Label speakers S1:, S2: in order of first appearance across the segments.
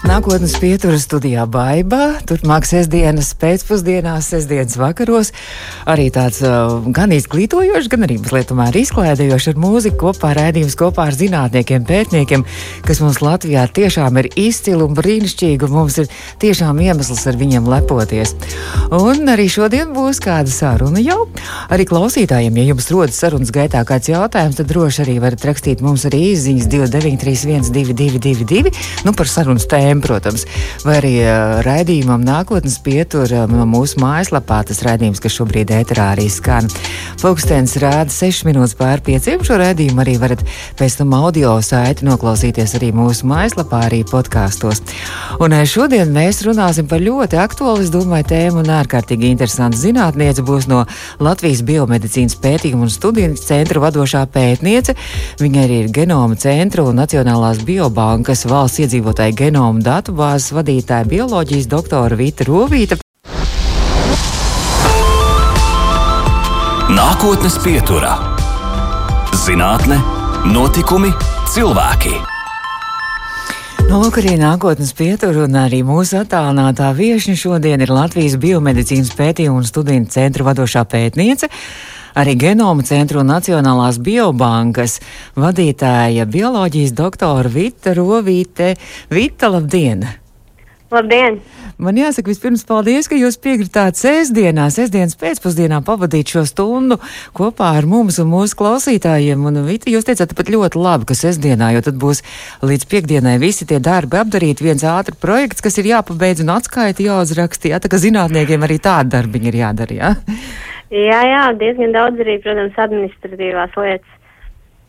S1: Nākotnes pietura studijā Baibā, turpmāk sestdienas pēcpusdienās, sestdienas vakaros. Arī tāds uh, gan izglītojošs, gan arī mazliet tomēr izklaidējošs ar mūziku kopā rēdījums kopā ar zinātniekiem, pētniekiem, kas mums Latvijā tiešām ir izcili un brīnišķīgi, un mums ir tiešām iemesls ar viņiem lepoties. Un arī šodien būs kāda saruna jau. Arī klausītājiem, ja jums rodas sarunas gaitā kāds jautājums, tad droši arī varat rakstīt mums arī izziņas 2931 2222 nu, par sarunas tēmu tēma, protams, vai arī uh, raidījumam nākotnes pietur no mūsu mājaslapā. Tas raidījums, kas šobrīd ēterā arī skan. Pūkstens rāda 6 minūtes pār 5. Šo raidījumu arī varat pēc tam audio saiti noklausīties arī mūsu mājaslapā, arī podkāstos. Un šodien mēs runāsim par ļoti aktuālu, es domāju, tēmu un ārkārtīgi interesantu zinātniece būs no Latvijas biomedicīnas pētījumu un studiju centra vadošā pētniece. Viņa arī ir genoma centra un Nacionālās biobankas valsts iedzīvotāju genoma un datubāzes vadītāja bioloģijas doktora Vita Rovīta.
S2: Nākotnes pieturā - zinātne, notikumi, cilvēki.
S1: Nu, lūk, arī nākotnes pietura un arī mūsu attālinātā viesņa šodien ir Latvijas biomedicīnas pētījumu un studiju centra vadošā pētniece arī genoma centra un Nacionālās biobankas vadītāja bioloģijas doktora Vita Rovīte. Vita, labdien!
S3: Labdien!
S1: Man jāsaka, vispirms paldies, ka jūs piekritāt sēsdienā, sēsdienas pēcpusdienā pavadīt šo stundu kopā ar mums un mūsu klausītājiem. Un, Vita, jūs teicāt pat ļoti labi, ka sēsdienā, jo tad būs līdz piekdienai visi tie darbi apdarīti, viens ātri projekts, kas ir jāpabeidz un atskaiti jāuzraksta. Jā, tā kā zinātniekiem arī tādi darbiņi ir jādara. Jā?
S3: Jā, jā, diezgan daudz arī, protams, administratīvās lietas.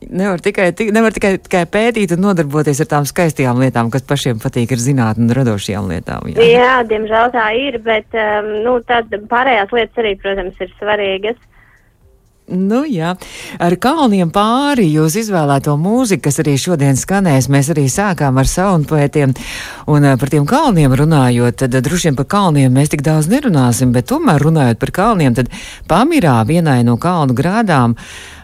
S1: Nevar tikai, nevar tikai, tikai pētīt un nodarboties ar tām skaistajām lietām, kas pašiem patīk, ar zinātnē un radošajām lietām.
S3: Jā. jā, diemžēl tā ir, bet um, nu, tad pārējās lietas arī, protams, ir svarīgas.
S1: Nu, jā, ar kalniem pāri jūs izvēlēto mūziku, kas arī šodien skanēs. Mēs arī sākām ar saunu poetiem. Un par tiem kalniem runājot, tad droši vien par kalniem mēs tik daudz nerunāsim, bet tomēr runājot par kalniem, tad Pamirā vienai no kalnu grādām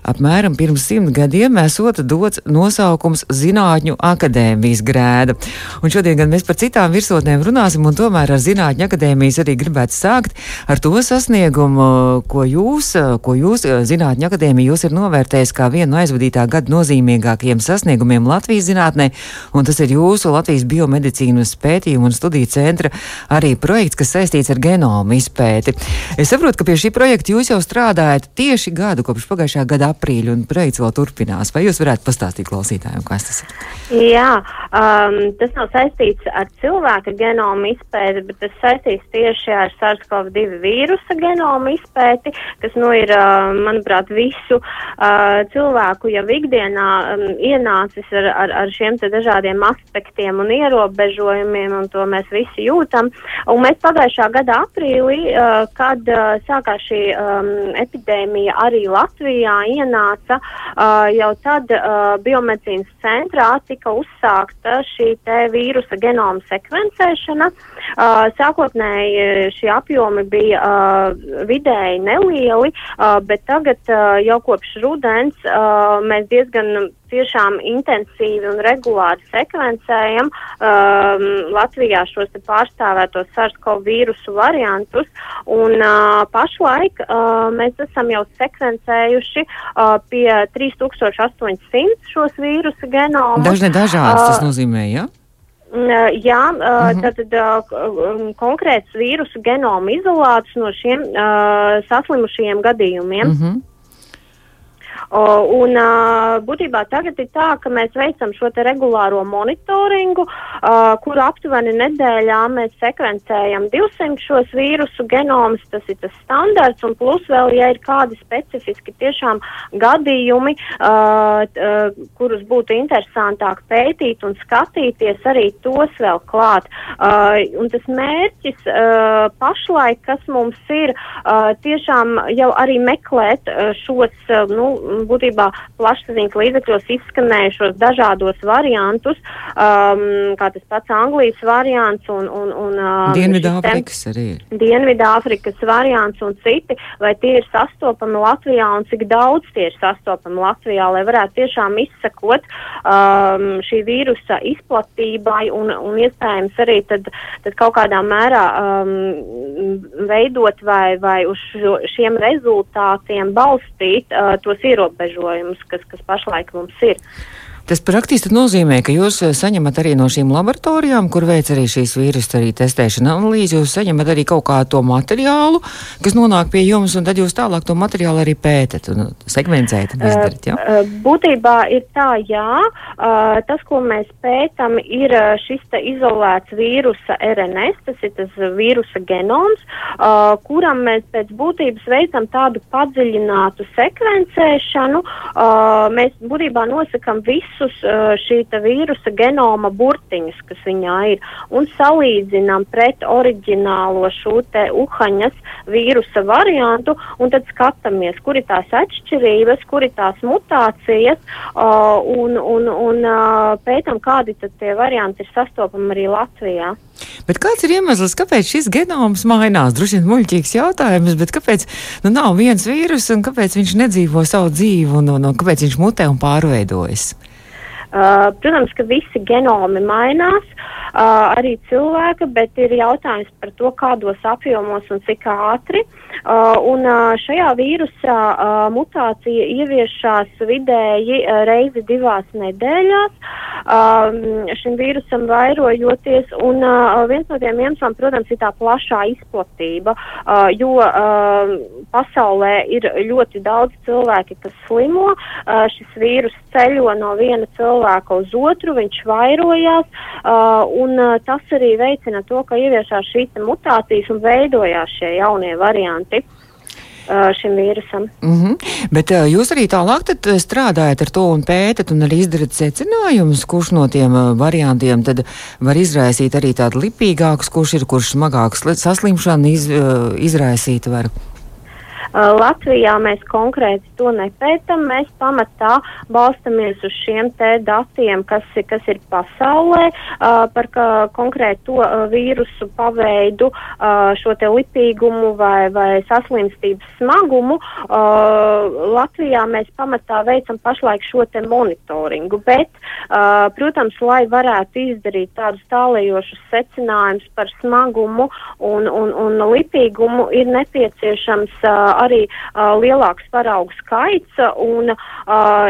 S1: apmēram pirms simt gadiem esot dots nosaukums Zinātņu akadēmijas grēda. Un šodien gan mēs par citām virsotnēm runāsim, un tomēr ar Zinātņu akadēmijas arī gribētu sākt ar to sasniegumu, ko jūs, ko jūs Zinātņu akadēmija jūs ir novērtējis kā vienu no aizvadītā gada nozīmīgākajiem sasniegumiem Latvijas zinātnē, un tas ir jūsu Latvijas biomedicīnas pētījumu un studiju centra arī projekts, kas saistīts ar genomu izpēti. Es saprotu, ka pie šī projekta jūs jau strādājat tieši gadu kopš pagājušā gada aprīļa, un projekts vēl turpinās. Vai jūs varētu pastāstīt klausītājiem, kas tas ir?
S3: Jā, um, tas nav saistīts ar cilvēka genomu izpēti, bet tas saistīts tieši ar SARS-CoV-2 vīrusa genomu izpēti, kas nu ir, uh, manuprāt, visu uh, cilvēku jau ikdienā um, ienācis ar, ar, ar šiem te dažādiem aspektiem un ierobežojumiem, un to mēs visi jūtam. Un mēs pagājušā gada aprīlī, uh, kad uh, sākās šī um, epidēmija arī Latvijā, ienāca, jau tad biomedicīnas centrā tika uzsākta šī vīrusa genoma sekvencēšana. Sākotnēji šie apjomi bija vidēji nelieli, bet tagad jau kopš rudens mēs diezgan tiešām intensīvi un regulāri sekvencējam um, Latvijā šos pārstāvētos SARS-CoV vīrusu variantus, un uh, pašlaik uh, mēs esam jau sekvencējuši uh, pie 3800 šos vīrusu genomus.
S1: Dažne dažādas uh, tas nozīmē, ja?
S3: Jā, uh -huh. tātad uh, konkrēts vīrusu genomu izolāts no šiem uh, saslimušajiem gadījumiem. Uh mhm. -huh. Un būtībā tagad ir tā, ka mēs veicam šo regulāro monitoringu, kuru aptuveni nedēļā mēs sekvencējam 200 šos vīrusu genomus, tas ir tas standarts, un plus vēl, ja ir kādi specifiski tiešām gadījumi, kurus būtu interesantāk pētīt un skatīties, arī tos vēl klāt. Un tas mērķis pašlaik, kas mums ir, tiešām jau arī meklēt šos, nu, būtībā plašsaziņas līdzekļos izskanējušos dažādos variantus, um, kā tas pats Anglijas variants un, un, un
S1: Dienvidāfrikas arī.
S3: Dienvidāfrikas variants un citi, vai tie ir sastopami Latvijā un cik daudz tie ir sastopami Latvijā, lai varētu tiešām izsakot um, šī vīrusa izplatībai un, un iespējams arī tad, tad kaut kādā mērā um, veidot vai, vai uz šo, šiem rezultātiem balstīt uh, tos ierobežojumus, kas, kas pašlaik mums ir.
S1: Tas praktiski nozīmē, ka jūs eh, saņemat arī no šīm laboratorijām, kur veic arī šīs vīrusu testēšana analīzi, jūs saņemat arī kaut kādu materiālu, kas nonāk pie jums, un tad jūs tālāk to materiālu arī pētat un sekvencējat un izdarat,
S3: jā? Uh, būtībā ir tā, jā. Tas, ko mēs pētam, ir šis izolēts vīrusa RNS, tas ir tas vīrusa genoms, kuram mēs pēc būtības veicam tādu padziļinātu sekvencēšanu. Mēs būtībā nosakam visu visus uh, šī vīrusa genoma burtiņus, kas viņā ir, un salīdzinām pret oriģinālo šo te uhaņas vīrusa variantu, un tad skatāmies, kur ir tās atšķirības, kur ir tās mutācijas, uh, un, un, un uh, pētam, kādi tad tie varianti ir sastopami arī Latvijā.
S1: Bet kāds ir iemesls, kāpēc šis genoms mainās? Droši vien muļķīgs jautājums, bet kāpēc nu, nav viens vīrus un kāpēc viņš nedzīvo savu dzīvi un, un, un kāpēc viņš mutē un pārveidojas?
S3: Uh, protams, ka visi genomi mainās, uh, arī cilvēka, bet ir jautājums par to, kādos apjomos un cik ātri. Uh, un uh, šajā vīrusā uh, mutācija ieviešās vidēji uh, reizi divās nedēļās. Uh, šim vīrusam vairojoties, un uh, viens no tiem iemesliem, protams, ir tā plašā izplatība, uh, jo uh, pasaulē ir ļoti daudz cilvēki, kas slimo. Uh, šis vīrus ceļo no viena cilvēka uz otru, viņš vairojās, uh, un uh, tas arī veicina to, ka ieviešās šīs mutācijas un veidojās šie jaunie varianti uh, šim vīrusam.
S1: Mm -hmm. Bet uh, jūs arī tālāk strādājat ar to un pētat un arī izdarat secinājumus, kurš no tiem uh, variantiem tad var izraisīt arī tādu lipīgāku, kurš ir, kurš smagāks saslimšanu iz, uh, izraisīt var.
S3: Latvijā mēs konkrēti to nepētam. Mēs pamatā balstamies uz šiem te datiem, kas, kas ir pasaulē par konkrēto vīrusu paveidu, šo te lipīgumu vai, vai saslimstības smagumu. Latvijā mēs pamatā veicam pašlaik šo te monitoringu, bet, protams, lai varētu izdarīt tādus tālējošus secinājumus par smagumu un, un, un lipīgumu, ir nepieciešams uh, arī lielāks paraugu skaits, un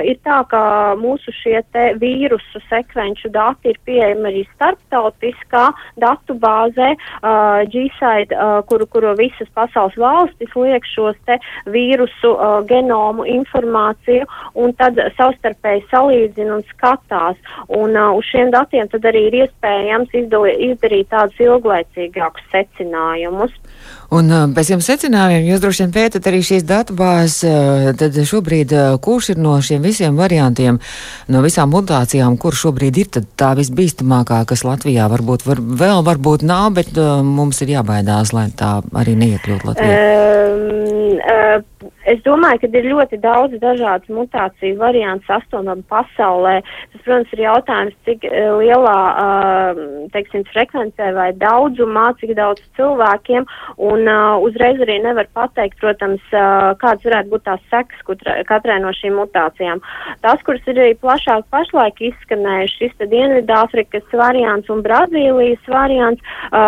S3: ir tā, ka mūsu šie vīrusu sekvenču dati ir pieejami arī starptautiskā datu bāzē, GSAID, kuru, kuru visas pasaules valstis liek šos te vīrusu genomu informāciju, un tad savstarpēji salīdzina un skatās, un uz šiem datiem tad arī ir iespējams izdali, izdarīt tādus ilglaicīgākus secinājumus.
S1: Un pēc šiem secinājumiem jūs droši vien pētat arī šīs datubāzes, tad šobrīd kurš ir no šiem visiem variantiem, no visām mutācijām, kur šobrīd ir tā visbīstamākā, kas Latvijā varbūt var, vēl varbūt nav, bet uh, mums ir jābaidās, lai tā arī neiekļūt Latvijā? Um,
S3: uh, es domāju, ka ir ļoti daudz dažādas mutāciju variantu sastāvam pasaulē. Tas, protams, ir jautājums, cik lielā, uh, teiksim, frekvencē vai daudzumā, cik daudz cilvēkiem. Un uh, uzreiz arī nevar pateikt, protams, uh, kādas varētu būt tās sekas katrai no šīm mutācijām. Tās, kuras ir arī plašāk pašlaik izskanējušas, šis Dienvidāfrikas variants un Brazīlijas variants,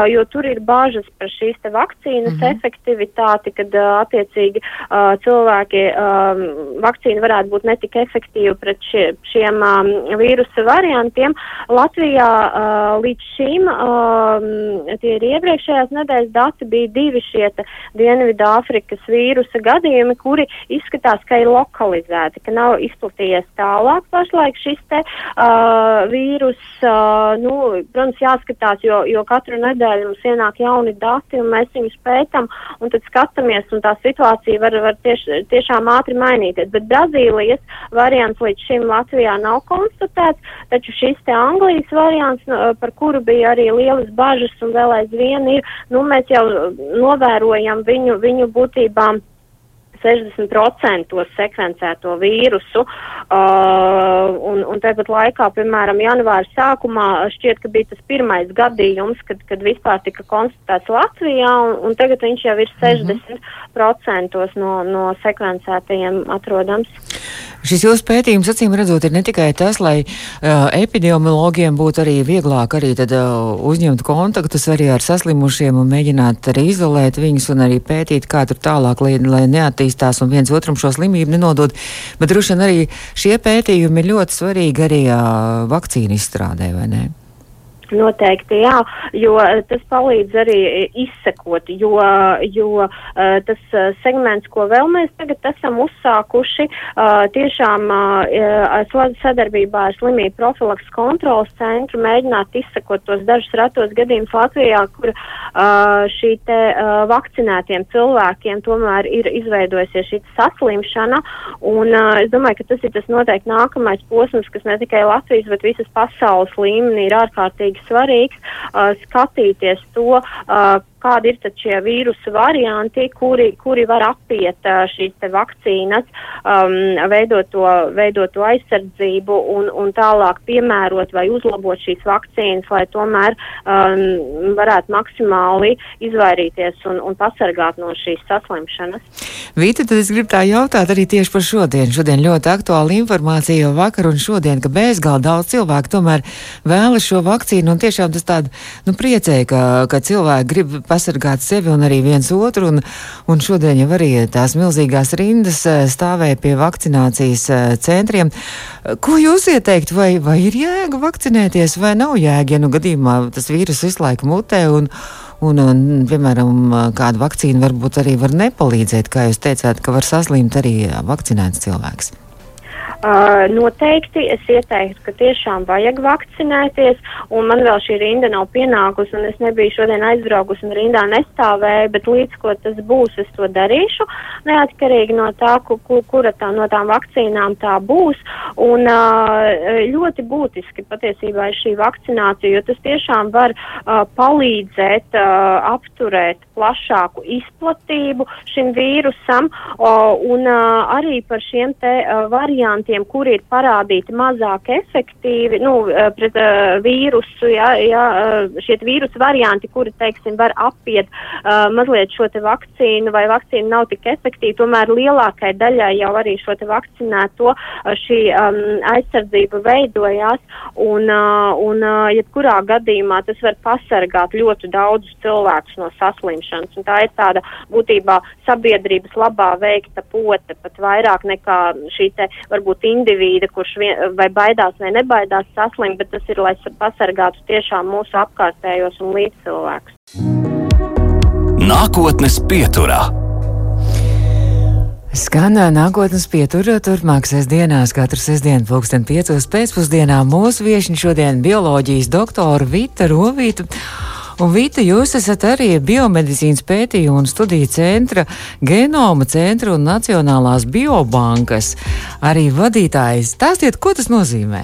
S3: jo tur ir bāžas par šīs te vakcīnas mm -hmm. efektivitāti, kad attiecīgi uh, cilvēki um, vakcīna varētu būt netik efektīva pret šie, šiem um, vīrusa variantiem. Latvijā uh, līdz šim um, tie ir iepriekšējās nedēļas dati bija divi šie Dienvidāfrikas vīrusa gadījumi, kuri izskatās, ka ir lokalizēti, ka nav izplatījies tālāk pašlaik šis te uh, vīrus. Uh, nu, protams, jāskatās, jo, jo katru nedēļu mums ienāk jauni dati un mēs viņus pētam un tad skatāmies un tā situācija var, var tieš, tiešām ātri mainīties. Bet Brazīlijas variants līdz šim Latvijā nav konstatēts, taču šis te Anglijas variants, par kuru bija arī lielas bažas un vēl aizvien ir, nu, mēs jau novērojam viņu, viņu būtībā 60% sekvencēto vīrusu. Uh, un, un tāpat laikā, piemēram, janvāra sākumā šķiet, ka bija tas pirmais gadījums, kad, kad vispār tika konstatēts Latvijā, un, un tagad viņš jau ir 60% mm -hmm. no, no sekvencētajiem atrodams.
S1: Šis jūsu pētījums, acīm redzot, ir ne tikai tas, lai uh, epidemiologiem būtu arī vieglāk arī tad, uh, uzņemt kontaktus arī ar saslimušiem un mēģināt arī izolēt viņus un arī pētīt, kā tur tālāk, lai, lai neattīstās un viens otram šo slimību nenodod. Bet droši vien arī šie pētījumi ir ļoti svarīgi arī uh, vakcīnu izstrādē, vai ne?
S3: Noteikti, jā, jo eh, tas palīdz arī izsekot, jo, jo uh, tas segments, ko vēl mēs tagad esam uzsākuši, tiešām sadarbībā ar slimību profilaks kontrolas centru mēģināt izsekot tos dažus ratos gadījumus Latvijā, kur šī te vakcinētiem cilvēkiem tomēr ir izveidojusies šī saslimšana, un es domāju, ka tas ir tas noteikti nākamais posms, kas ne tikai Latvijas, bet visas pasaules līmenī ir ārkārtīgi svarīgs skatīties to, kādi ir šie vīrusu varianti, kuri, kuri var apiet šīs vakcīnas, um, veidot, to, veidot to aizsardzību un, un tālāk piemērot vai uzlabot šīs vakcīnas, lai tomēr um, varētu maksimāli izvairīties un, un pasargāt no šīs saslimšanas.
S1: Vīta, tad es gribu tā jautāt arī tieši par šodienu. Šodien ļoti aktuāla informācija jau vakar un šodien, ka bezgalīgi daudz cilvēku tomēr vēlas šo vakcīnu un tiešām tas tāda, nu, priecē, ka, ka cilvēki grib pasargāt sevi un arī viens otru. Un, un šodien jau arī tās milzīgās rindas eh, stāvēja pie vakcinācijas eh, centriem. Ko jūs ieteiktu, vai, vai ir jēga vakcinēties, vai nav jēga, ja nu gadījumā tas vīrus visu laiku mutē? Un, un, un, piemēram, kāda vakcīna varbūt arī var nepalīdzēt, kā jūs teicāt, ka var saslimt arī vakcinēts cilvēks.
S3: Uh, noteikti es ieteiktu, ka tiešām vajag vakcinēties, un man vēl šī rinda nav pienākusi, un es nebiju šodien aizbraukusi un rindā nestāvēju, bet līdz ko tas būs, es to darīšu, neatkarīgi no tā, ku, ku, kura tā no tām vakcīnām tā būs, un uh, ļoti būtiski patiesībā ir šī vakcinācija, jo tas tiešām var uh, palīdzēt uh, apturēt plašāku izplatību šim vīrusam, uh, un uh, arī par šiem te uh, variantiem variantiem, kuri ir parādīti mazāk efektīvi, nu, eh, pret uh, vīrusu, ja, ja uh, šie vīrusu varianti, kuri, teiksim, var apiet uh, mazliet šo te vakcīnu vai vakcīna nav tik efektīva, tomēr lielākai daļai jau arī šo te vakcinēto šī um, aizsardzība veidojās un, uh, un uh, jebkurā gadījumā tas var pasargāt ļoti daudzus cilvēkus no saslimšanas. Un tā ir tāda būtībā sabiedrības labā veikta pote, pat vairāk nekā šī te varbūt varbūt indivīda, kurš vien, vai baidās vai nebaidās saslimt, bet tas ir, lai pasargātu tiešām mūsu apkārtējos un līdzcilvēkus.
S2: Nākotnes pieturā.
S1: Skan nākotnes pieturā turpmāk sestdienās, katru sestdienu pulksten piecos pēcpusdienā mūsu viešņi šodien bioloģijas doktoru Vita Rovītu. Un Vita, jūs esat arī biomedicīnas pētījumu un studiju centra, genoma centra un Nacionālās biobankas arī vadītājs. Stāstiet, ko tas nozīmē?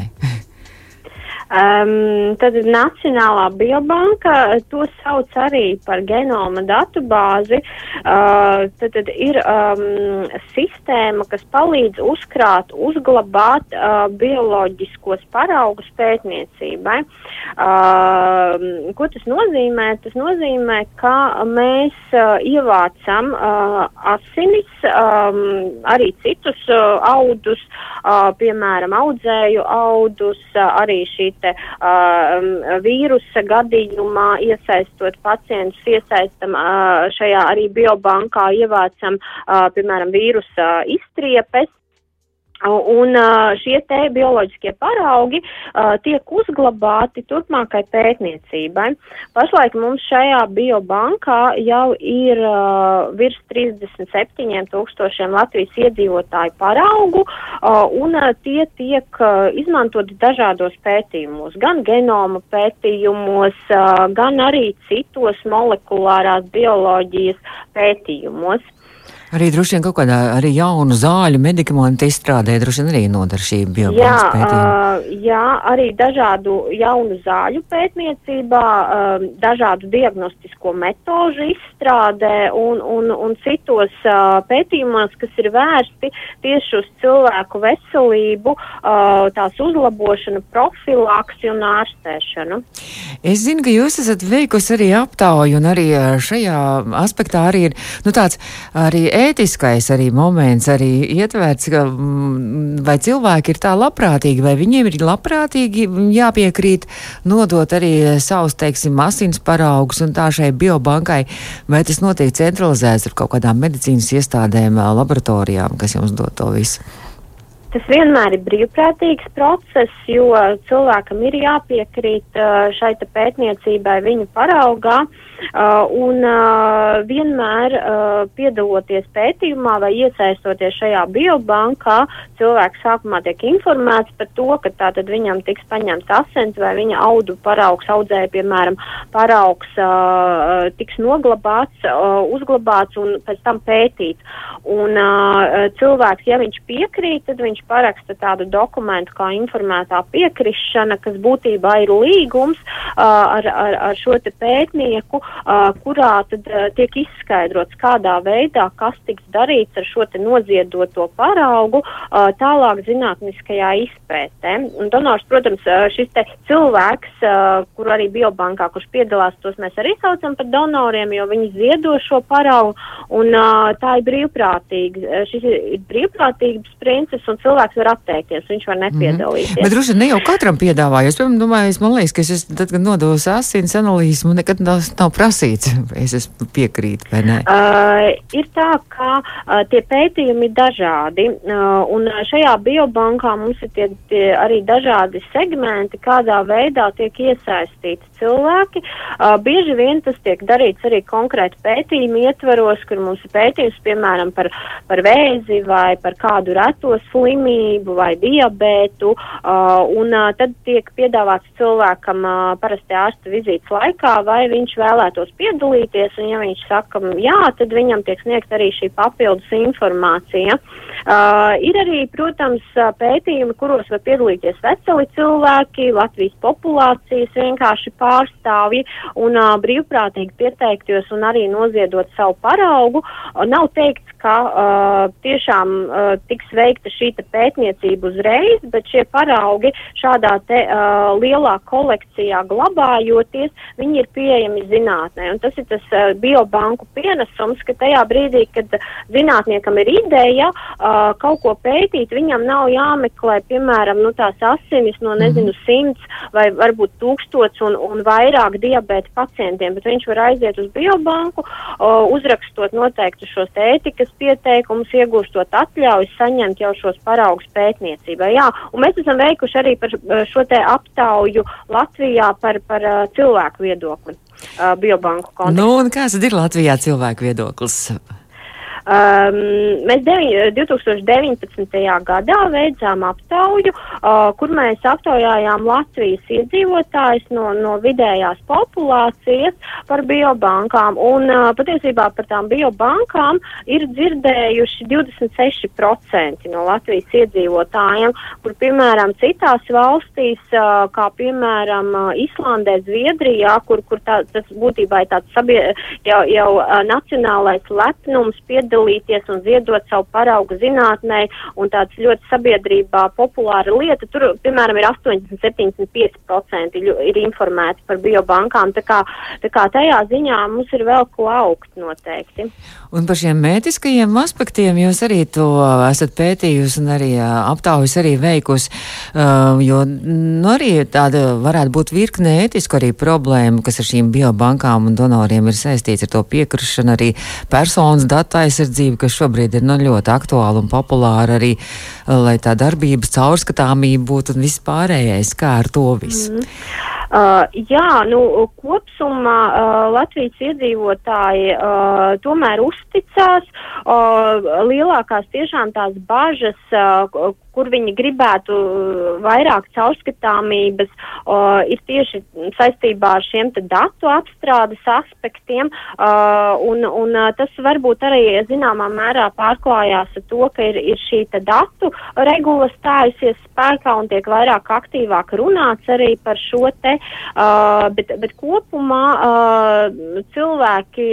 S3: Um, tad Nacionālā biobanka to sauc arī par genoma datu bāzi. Uh, tad, tad ir um, sistēma, kas palīdz uzkrāt, uzglabāt uh, bioloģiskos paraugus pētniecībai. Uh, ko tas nozīmē? Tas nozīmē, ka mēs uh, ievācam uh, asinis, um, arī citus uh, audus, uh, piemēram, audzēju audus, uh, arī šī te uh, vīrusa gadījumā iesaistot pacientus, iesaistam uh, šajā arī biobankā, ievācam, uh, piemēram, vīrusa izstriepes. Un šie te bioloģiskie paraugi uh, tiek uzglabāti turpmākai pētniecībai. Pašlaik mums šajā biobankā jau ir uh, virs 37 tūkstošiem Latvijas iedzīvotāju paraugu, uh, un tie tiek izmantoti dažādos pētījumos, gan genoma pētījumos, gan arī citos molekulārās bioloģijas pētījumos.
S1: Arī droši vien kaut kādā arī jaunu zāļu medikamentu izstrādē droši vien arī nodar šī biobankas pētījuma.
S3: Uh, jā, arī dažādu jaunu zāļu pētniecībā, uh, dažādu diagnostisko metožu izstrādē un, un, un citos uh, pētījumos, kas ir vērsti tieši uz cilvēku veselību, uh, tās uzlabošanu, profilaksi un ārstēšanu.
S1: Es zinu, ka jūs esat veikusi arī aptauju, un arī šajā aspektā arī ir nu, tāds arī ētiskais arī moments, arī ietverts, ka mm, vai cilvēki ir tā labprātīgi, vai viņiem ir labprātīgi jāpiekrīt nodot arī savus, teiksim, asins paraugus un tā šai biobankai, vai tas notiek centralizēts ar kaut kādām medicīnas iestādēm, laboratorijām, kas jums dod to visu?
S3: Tas vienmēr ir brīvprātīgs process, jo cilvēkam ir jāpiekrīt šai pētniecībai viņa paraugā. Un vienmēr piedaloties pētījumā vai iesaistoties šajā biobankā, cilvēks sākumā tiek informēts par to, ka tātad viņam tiks paņemts asins vai viņa audu paraugs, audzēja, piemēram, paraugs tiks noglabāts, uzglabāts un pēc tam pētīts. Un cilvēks, ja viņš piekrīt, tad viņš paraksta tādu dokumentu kā informētā piekrišana, kas būtībā ir līgums uh, ar, ar, ar šo te pētnieku, uh, kurā tad uh, tiek izskaidrots, kādā veidā, kas tiks darīts ar šo te noziedoto paraugu uh, tālāk zinātniskajā izpētē. Un donors, protams, uh, šis te cilvēks, uh, kur arī biobankā, kurš piedalās, tos mēs arī saucam par donoriem, jo viņi ziedo šo paraugu, un uh, tā ir brīvprātīgi. Šis ir brīvprātīgs princips, un cilvēks var atteikties, viņš var nepiedalīties. Mm -hmm.
S1: Bet droši vien ne jau katram piedāvāju. Es, piemēram, domāju, es, man liekas, ka es, tad, kad nodos asins analīzes, man nekad nav, nav prasīts, es esmu piekrīt vai nē.
S3: Uh, ir tā, ka uh, tie pētījumi ir dažādi, uh, un šajā biobankā mums ir tie, tie arī dažādi segmenti, kādā veidā tiek iesaistīti cilvēki. Uh, bieži vien tas tiek darīts arī konkrēti pētījumu ietvaros, kur mums ir pētījums, piemēram, par, par vēzi vai par kādu reto slimu slimību vai diabētu, uh, un uh, tad tiek piedāvāts cilvēkam uh, parasti ārsta vizītes laikā, vai viņš vēlētos piedalīties, un ja viņš saka jā, tad viņam tiek sniegt arī šī papildus informācija. Uh, ir arī, protams, pētījumi, kuros var piedalīties veseli cilvēki, Latvijas populācijas vienkārši pārstāvji un uh, brīvprātīgi pieteikties un arī noziedot savu paraugu. Uh, nav teikts, ka uh, tiešām uh, tiks veikta šī pētniecība uzreiz, bet šie paraugi šādā te uh, lielā kolekcijā glabājoties, viņi ir pieejami zinātnē. Un tas ir tas uh, biobanku pienesums, ka tajā brīdī, kad zinātniekam ir ideja uh, kaut ko pētīt, viņam nav jāmeklē, piemēram, nu, tās asinis no, nezinu, mhm. simts vai varbūt tūkstots un, un vairāk diabēta pacientiem, bet viņš var aiziet uz biobanku, uh, uzrakstot noteikti šos ētikas pieteikumus, iegūstot atļauju saņemt jau šos paraugus pētniecībai. Jā, un mēs esam veikuši arī par šo te aptauju Latvijā par, par uh, cilvēku viedokli uh, biobanku kontekstā.
S1: Nu, kāds ir Latvijā cilvēku viedoklis?
S3: Um, mēs devi, 2019. gadā veicām aptauju, uh, kur mēs aptaujājām Latvijas iedzīvotājus no, no vidējās populācijas par biobankām. Un uh, patiesībā par tām biobankām ir dzirdējuši 26% no Latvijas iedzīvotājiem, kur piemēram citās valstīs, uh, kā piemēram uh, Islandē, Zviedrijā, kur, kur tā, tas būtībā ir tāds sabie, jau, jau uh, nacionālais lepnums piedalīties piedalīties un ziedot savu paraugu zinātnē, un tāds ļoti sabiedrībā populāra lieta. Tur, piemēram, ir 80-75% ir informēti par biobankām, tā kā, tā kā tajā ziņā mums ir vēl ko augt noteikti.
S1: Un par šiem mētiskajiem aspektiem jūs arī to esat pētījusi un arī aptaujas arī veikusi, jo nu, arī tāda varētu būt virkne ētisku arī problēmu, kas ar šīm biobankām un donoriem ir saistīts ar to piekrišanu, arī personas datu aizsardzību, kas šobrīd ir nu, ļoti aktuāla un populāra arī, lai tā darbības caurskatāmība būtu un viss pārējais, kā ar to visu. Mm.
S3: Uh, jā, nu, kopsumā uh, Latvijas iedzīvotāji uh, tomēr uzticās. Uh, lielākās tiešām tās bažas, uh, kur viņi gribētu uh, vairāk caurskatāmības, uh, ir tieši saistībā ar šiem datu apstrādes aspektiem, uh, un, un uh, tas varbūt arī zināmā mērā pārklājās ar to, ka ir, ir šī datu regula stājusies spēkā un tiek vairāk aktīvāk runāts arī par šo te, uh, bet, bet kopumā uh, cilvēki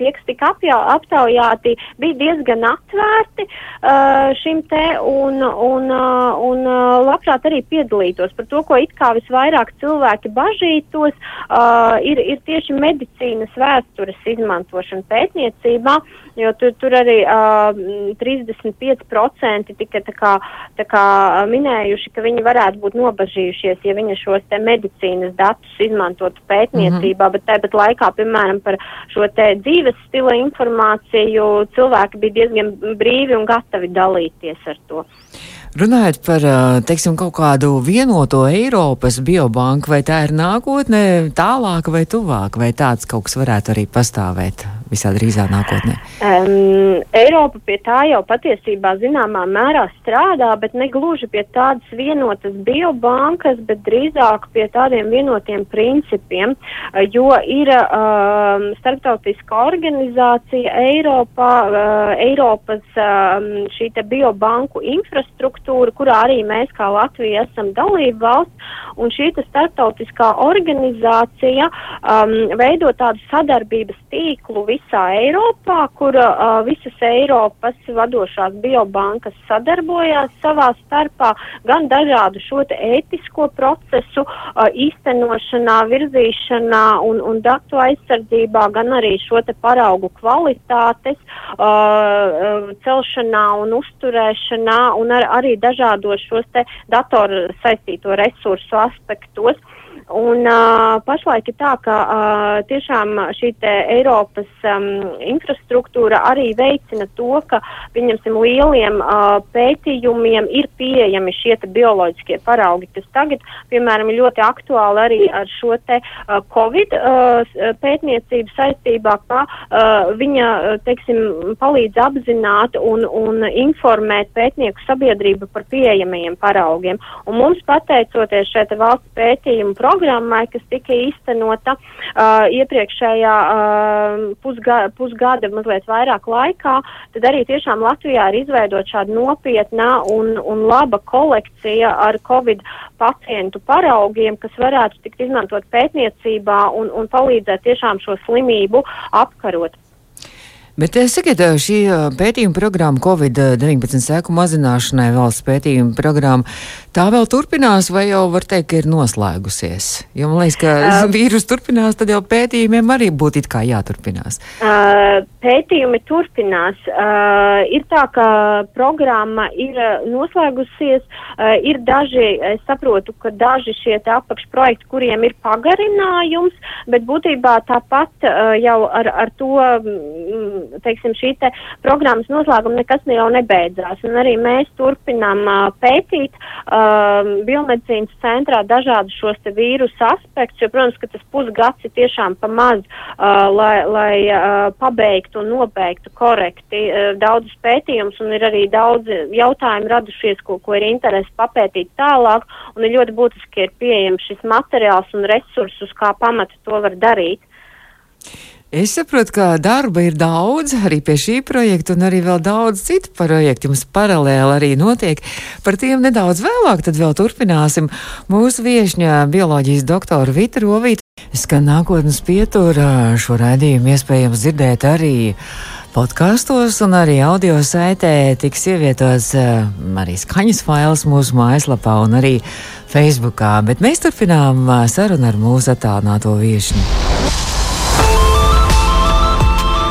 S3: tie, kas tika aptaujāti, bija diezgan atvērti uh, šim te un, un, uh, un uh, labprāt arī piedalītos. Par to, ko it kā visvairāk cilvēki bažītos, uh, ir, ir tieši medicīnas vēstures izmantošana pētniecībā, jo tur, tur arī uh, 35% tika tā kā, tā kā minējuši, ka viņi varētu būt nobažījušies, ja viņi šos te medicīnas datus izmantotu pētniecībā, mm -hmm. bet tāpat laikā, piemēram, par šo te dzīves dzīves stila informāciju, cilvēki bija diezgan brīvi un gatavi dalīties ar to.
S1: Runājot par teiksim, kaut kādu vienoto Eiropas biobanku, vai tā ir nākotnē, tālāka vai tuvāka, vai tāds kaut kas varētu arī pastāvēt? Visā drīzā nākotnē?
S3: Um, Eiropa pie tā jau patiesībā zināmā mērā strādā, bet ne gluži pie tādas vienotas biobankas, bet drīzāk pie tādiem vienotiem principiem, jo ir um, starptautiska organizācija Eiropā, uh, Eiropas um, šī te biobanku infrastruktūra, kurā arī mēs kā Latvija esam dalība valsts, un šī starptautiskā organizācija um, veido tādu sadarbības tīklu visā Eiropā, kur uh, visas Eiropas vadošās biobankas sadarbojās savā starpā gan dažādu šo te ētisko procesu uh, īstenošanā, virzīšanā un, un datu aizsardzībā, gan arī šo te paraugu kvalitātes uh, celšanā un uzturēšanā un ar, arī dažādos šos te datoru saistīto resursu aspektos. Un uh, pašlaik ir tā, ka uh, tiešām šī Eiropas um, infrastruktūra arī veicina to, ka, pieņemsim, lieliem uh, pētījumiem ir pieejami šie bioloģiskie paraugi, kas tagad, piemēram, ir ļoti aktuāli arī ar šo te uh, Covid uh, pētniecību saistībā, ka uh, viņa, teiksim, palīdz apzināt un, un informēt pētnieku sabiedrību par pieejamajiem paraugiem. Un mums, pateicoties šeit valsts pētījumu programmu, programmai, kas tika īstenota uh, iepriekšējā uh, pusga, pusgada, mazliet vairāk laikā, tad arī tiešām Latvijā ir izveidot šāda nopietna un, un laba kolekcija ar Covid pacientu paraugiem, kas varētu tikt izmantot pētniecībā un, un palīdzēt tiešām šo slimību apkarot.
S1: Bet eh, sakiet, eh, šī eh, pētījuma programma Covid-19 seku mazināšanai valsts pētījuma programma, tā vēl turpinās vai jau var teikt, ka ir noslēgusies? Jo man liekas, ka uh, vīrus turpinās, tad jau pētījumiem arī būtu it kā jāturpinās.
S3: Uh, pētījumi turpinās. Uh, ir tā, ka programma ir noslēgusies, uh, ir daži, es saprotu, ka daži šie apakšprojekti, kuriem ir pagarinājums, bet būtībā tāpat uh, jau ar, ar to. Mm, teiksim, šī te programmas noslēguma nekas jau nebeidzās. Un arī mēs turpinām uh, pētīt uh, biomedicīnas centrā dažādus šos te vīrusu aspektus, jo, protams, ka tas pusgads ir tiešām pa maz, uh, lai, lai uh, pabeigtu un nobeigtu korekti uh, daudzus pētījumus, un ir arī daudz jautājumu radušies, ko, ko ir interesi papētīt tālāk, un ir ļoti būtiski, ka ir pieejams šis materiāls un resursus, kā pamata to var darīt.
S1: Es saprotu, ka darba ir daudz arī pie šī projekta, un arī vēl daudz citu projektu jums paralēli arī notiek. Par tiem nedaudz vēlāk, tad vēl turpināsim. Mūsu viešņa bioloģijas doktora Vita Rovīta skan nākotnes pieturā. Šo raidījumu iespējams dzirdēt arī podkāstos un arī audio saitē tiks ievietots uh, arī skaņas fails mūsu mājaslapā un arī Facebookā. Bet mēs turpinām uh, sarunu ar mūsu attālināto viešņu.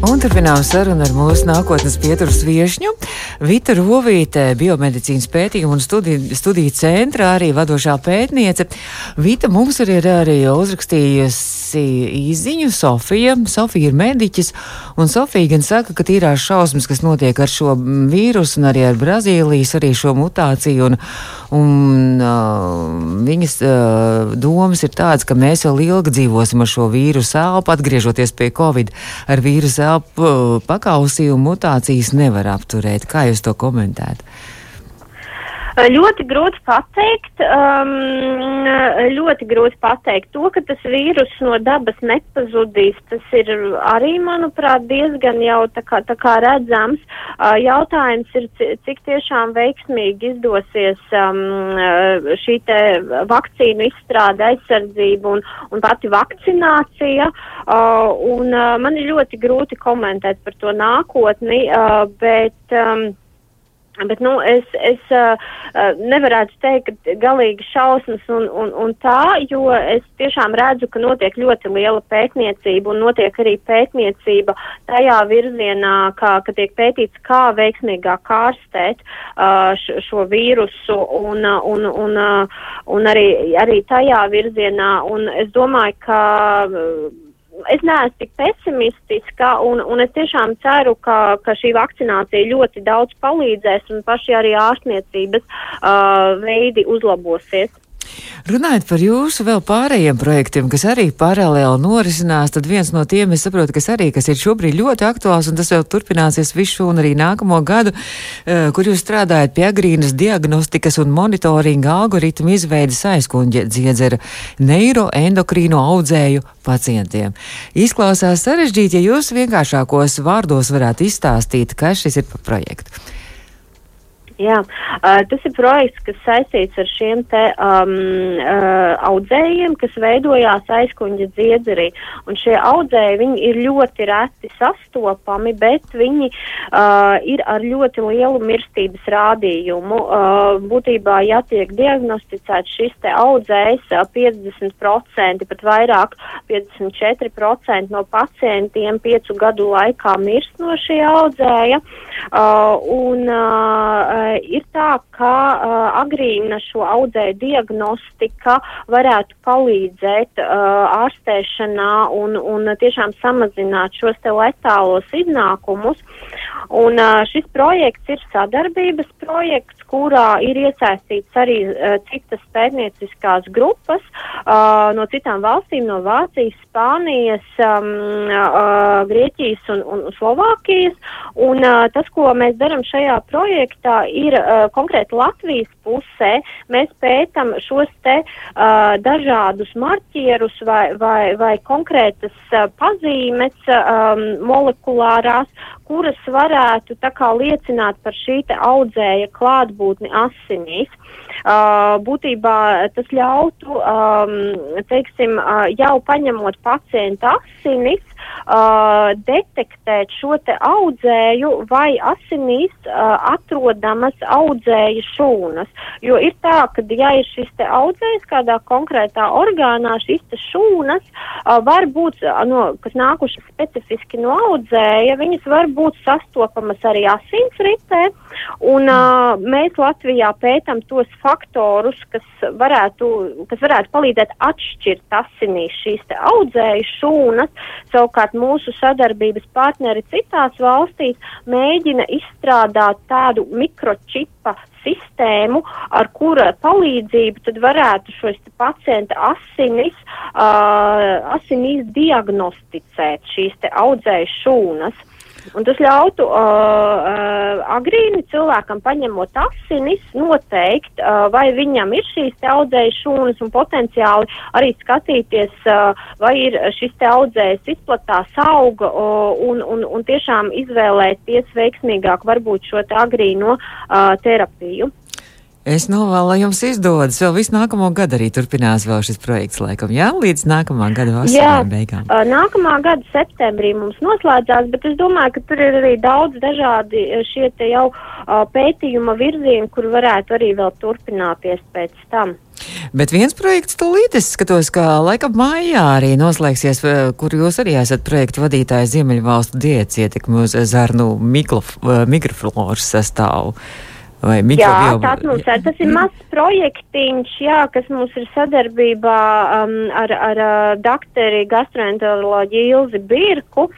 S1: Un turpinām sarunu ar mūsu nākotnes pieturas viešņu. Vita Rovīte, biomedicīnas pētījuma un studiju, studiju centra, arī vadošā pētniece. Vita mums arī ir arī uzrakstījusi īziņu Sofija. Sofija ir mediķis, un Sofija gan saka, ka tīrās šausmas, kas notiek ar šo vīrusu un arī ar Brazīlijas, arī šo mutāciju, un, un uh, viņas uh, domas ir tādas, ka mēs vēl ilgi dzīvosim ar šo vīrusu elpu, atgriežoties pie Covid ar vīrusu elpu pakausījumu mutācijas nevar apturēt. Kā jūs to komentētu?
S3: Ļoti grūti pateikt, um, ļoti grūti pateikt. To, ka tas vīrus no dabas nepazudīs, tas ir arī, manuprāt, diezgan jau tā kā, tā kā redzams. Uh, jautājums ir, cik tiešām veiksmīgi izdosies um, šī te vakcīnu izstrāde, aizsardzība un, un pati vakcinācija. Uh, un uh, man ir ļoti grūti komentēt par to nākotni, uh, bet. Um, Bet, nu, es, es uh, nevarētu teikt, galīgi šausmas un, un, un tā, jo es tiešām redzu, ka notiek ļoti liela pētniecība un notiek arī pētniecība tajā virzienā, kā, ka tiek pētīts, kā veiksmīgāk kārstēt uh, š, šo vīrusu un, un, un, un arī, arī tajā virzienā. Un es domāju, ka. Es neesmu tik pesimistiska, un, un es tiešām ceru, ka, ka šī vakcinācija ļoti daudz palīdzēs, un paši arī ārstniecības uh, veidi uzlabosies.
S1: Runājot par jūsu vēl pārējiem projektiem, kas arī paralēli norisinās, tad viens no tiem, es saprotu, kas arī, kas ir šobrīd ļoti aktuāls, un tas vēl turpināsies visu un arī nākamo gadu, uh, kur jūs strādājat pie agrīnas diagnostikas un monitoringa algoritmu izveidas aizkuņģa dziedzera neiroendokrīno audzēju pacientiem. Izklausās sarežģīti, ja jūs vienkāršākos vārdos varētu izstāstīt, kas šis ir par projektu.
S3: Jā, uh, tas ir projekts, kas saistīts ar šiem te um, uh, audzējiem, kas veidojās aizkuņģa dziedzerī. Un šie audzēji, viņi ir ļoti reti sastopami, bet viņi uh, ir ar ļoti lielu mirstības rādījumu. Uh, būtībā, ja tiek diagnosticēts šis te audzējs, uh, 50%, pat vairāk, 54% no pacientiem piecu gadu laikā mirst no šī audzēja. Uh, un, uh, ir tā, ka uh, agrīna šo audzēju diagnostika varētu palīdzēt uh, ārstēšanā un, un tiešām samazināt šos te letālos iznākumus. Un uh, šis projekts ir sadarbības projekts, kurā ir iesaistīts arī uh, citas pētnieciskās grupas uh, no citām valstīm, no Vācijas, Spānijas, um, uh, Grieķijas un, un Slovākijas. Un uh, tas, ko mēs darām šajā projektā, ir uh, konkrēti Latvijas pusē. Mēs pētam šos te uh, dažādus marķierus vai, vai, vai konkrētas uh, pazīmes um, molekulārās, kuras varētu liecināt par šī audzēja klātbūtni asinīs. Uh, būtībā tas ļautu, um, teiksim, uh, jau paņemot pacienta asinis, uh, detektēt šo te audzēju vai asinīs uh, atrodamas audzēju šūnas. Jo ir tā, ka ja ir šis te audzējs kādā konkrētā orgānā, šīs te šūnas uh, var būt, uh, no, kas nākušas specifiski no audzēja, viņas var būt sastopamas arī asinsritē. Un uh, mēs Latvijā pētam tos faktorus, kas varētu, kas varētu palīdzēt atšķirt asinīs šīs te audzēju šūnas. Savukārt mūsu sadarbības partneri citās valstīs mēģina izstrādāt tādu mikročipa sistēmu, ar kura palīdzību tad varētu šos pacienta asinis, uh, asinīs diagnosticēt šīs te audzēju šūnas. Un tas ļautu uh, uh, agrīni cilvēkam paņemot asinis, noteikt, uh, vai viņam ir šīs audzējas šūnas un potenciāli arī skatīties, uh, vai ir šis te audzējas izplatās auga uh, un, un, un tiešām izvēlēties veiksmīgāk varbūt šo agrīno uh, terapiju.
S1: Es novēlu, lai jums izdodas. Vēl visu nākamo gadu arī turpinās vēl šis projekts, laikam, jā, līdz nākamā gada vasarai beigām.
S3: Nākamā gada septembrī mums noslēdzās, bet es domāju, ka tur ir arī daudz dažādi šie jau pētījuma virzieni, kur varētu arī vēl turpināties pēc tam.
S1: Bet viens projekts tūlīt es skatos, ka laikam mājā arī noslēgsies, kur jūs arī esat projektu vadītājs Ziemeļvalstu diets ietekmi uz zarnu mikrofloras sastāvu.
S3: Vai jā, tāds mums ir. Tas ir mazs projektiņš, jā, kas mums ir sadarbībā um, ar, ar uh, doktori gastroenteroloģiju Ilzi Birku.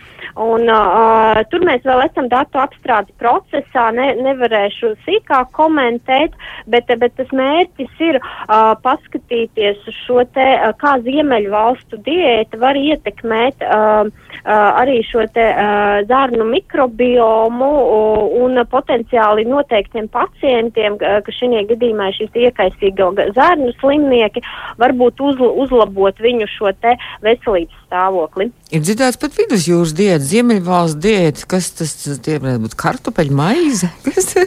S3: Un, uh, tur mēs vēl esam datu apstrādes procesā, ne, nevarēšu sīkāk komentēt, bet, bet tas mērķis ir uh, paskatīties uz šo te, uh, kā Ziemeļu valstu diēta var ietekmēt uh, uh, arī šo te uh, zarnu mikrobiomu uh, un potenciāli noteiktiem pacientiem ka šajā gadījumā šis iekaisīgo zārnu slimnieki, varbūt uzl uzlabot viņu šo te veselības stāvokli.
S1: Ir dzirdēts pat vidusjūras diēta, ziemeļvalsts diēta, kas tas tie varētu būt kartupeļu maize?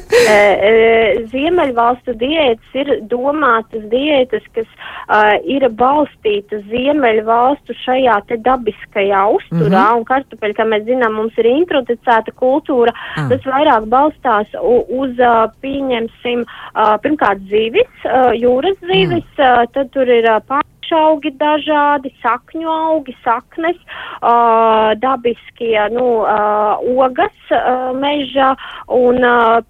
S3: Ziemeļvalstu diētas ir domātas diētas, kas uh, ir balstītas ziemeļvalstu šajā te dabiskajā uzturā, mm -hmm. un kartupeļi, kā mēs zinām, mums ir introducēta kultūra, ah. tas vairāk balstās uz uh, pieņemsim, uh, pirmkārt zivis, uh, jūras zivis, mm. uh, tad tur ir uh, pār augi dažādi, sakņu augi, saknes, uh, dabiskie, nu, uh, ogas uh, meža un uh,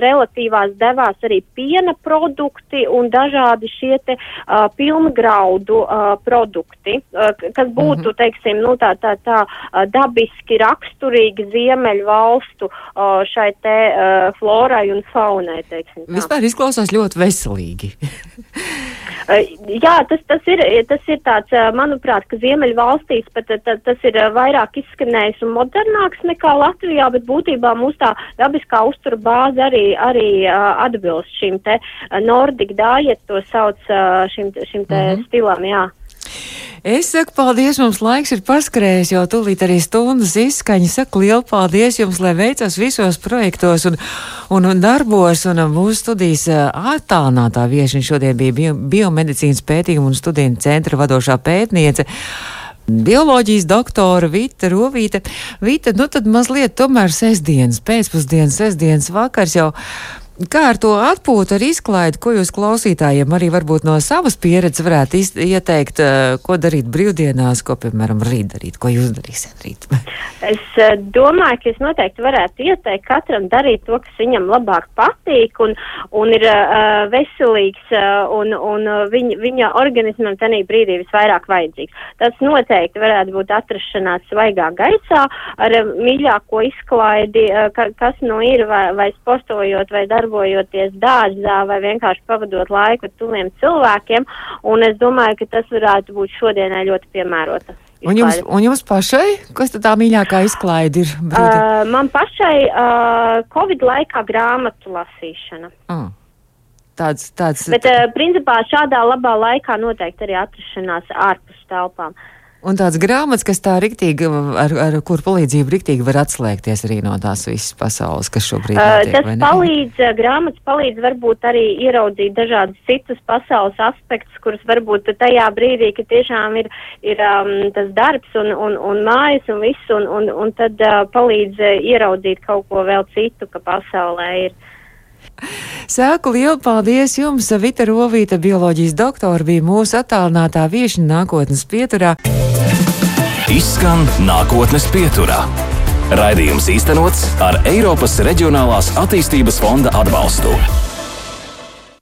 S3: relatīvās devās arī piena produkti un dažādi šie te uh, pilngraudu uh, produkti, uh, kas būtu, mm -hmm. teiksim, nu, tā, tā, tā uh, dabiski raksturīgi ziemeļu valstu uh, šai te uh, florai un faunai, teiksim. Tā.
S1: Vispār izklausās ļoti veselīgi.
S3: Jā, tas, tas, ir, tas ir tāds, manuprāt, ka Ziemeļu valstīs pat tas ir vairāk izskanējis un modernāks nekā Latvijā, bet būtībā mūsu tā dabiskā uztura bāze arī, arī atbilst šim te Nordic diet, to sauc šim, šim te mm -hmm. stilam, jā.
S1: Es saku paldies, mums laiks ir paskrējis, jau tūlīt arī stundas izskaņa. Saku lielu paldies jums, lai veicas visos projektos un, un, un darbos. Un mūsu studijas attālinātā viešana šodien bija bio, biomedicīnas pētījuma un studiju centra vadošā pētniece. Bioloģijas doktora Vita Rovīte. Vita, nu tad mazliet tomēr sestdienas, pēcpusdienas, sestdienas vakars jau Kā ar to atpūtu, ar izklaidi, ko jūs klausītājiem arī varbūt no savas pieredzes varētu ieteikt, uh, ko darīt brīvdienās, ko, piemēram, rīt darīt, ko jūs darīsiet rīt?
S3: es uh, domāju, ka es noteikti varētu ieteikt katram darīt to, kas viņam labāk patīk un, un ir uh, veselīgs uh, un, un viņa, viņa organismam tenī brīdī visvairāk vajadzīgs. Tas noteikti varētu būt atrašanās svaigā gaisā ar uh, mīļāko izklaidi, uh, ka, kas nu ir vai, vai sportojot vai darot darbojoties dārzā vai vienkārši pavadot laiku ar tuviem cilvēkiem, un es domāju, ka tas varētu būt šodienai ļoti piemērota.
S1: Un jums, un jums pašai, kas tā mīļākā izklaide ir?
S3: Brīdi? Uh, man pašai uh, Covid laikā grāmatu lasīšana.
S1: Mm. Tāds, tāds.
S3: Bet, uh, principā, šādā labā laikā noteikti arī atrašanās ārpus telpām. Uh,
S1: Un tāds grāmatas, kas tā riktīgi, ar, ar kur palīdzību riktīgi var atslēgties arī no tās visas pasaules, kas šobrīd notiek,
S3: uh, Tas palīdz, grāmatas palīdz varbūt arī ieraudzīt dažādus citus pasaules aspektus, kurus varbūt tajā brīdī, ka tiešām ir, ir um, tas darbs un, un, un mājas un viss, un, un, un tad uh, palīdz ieraudzīt kaut ko vēl citu, ka pasaulē ir.
S1: Sāku lielu paldies jums, Vita Rovīta, bioloģijas doktora, bija mūsu attālinātā viešņa nākotnes pieturā.
S2: Izskan nākotnes pieturā. Raidījums īstenots ar Eiropas Reģionālās attīstības fonda atbalstu.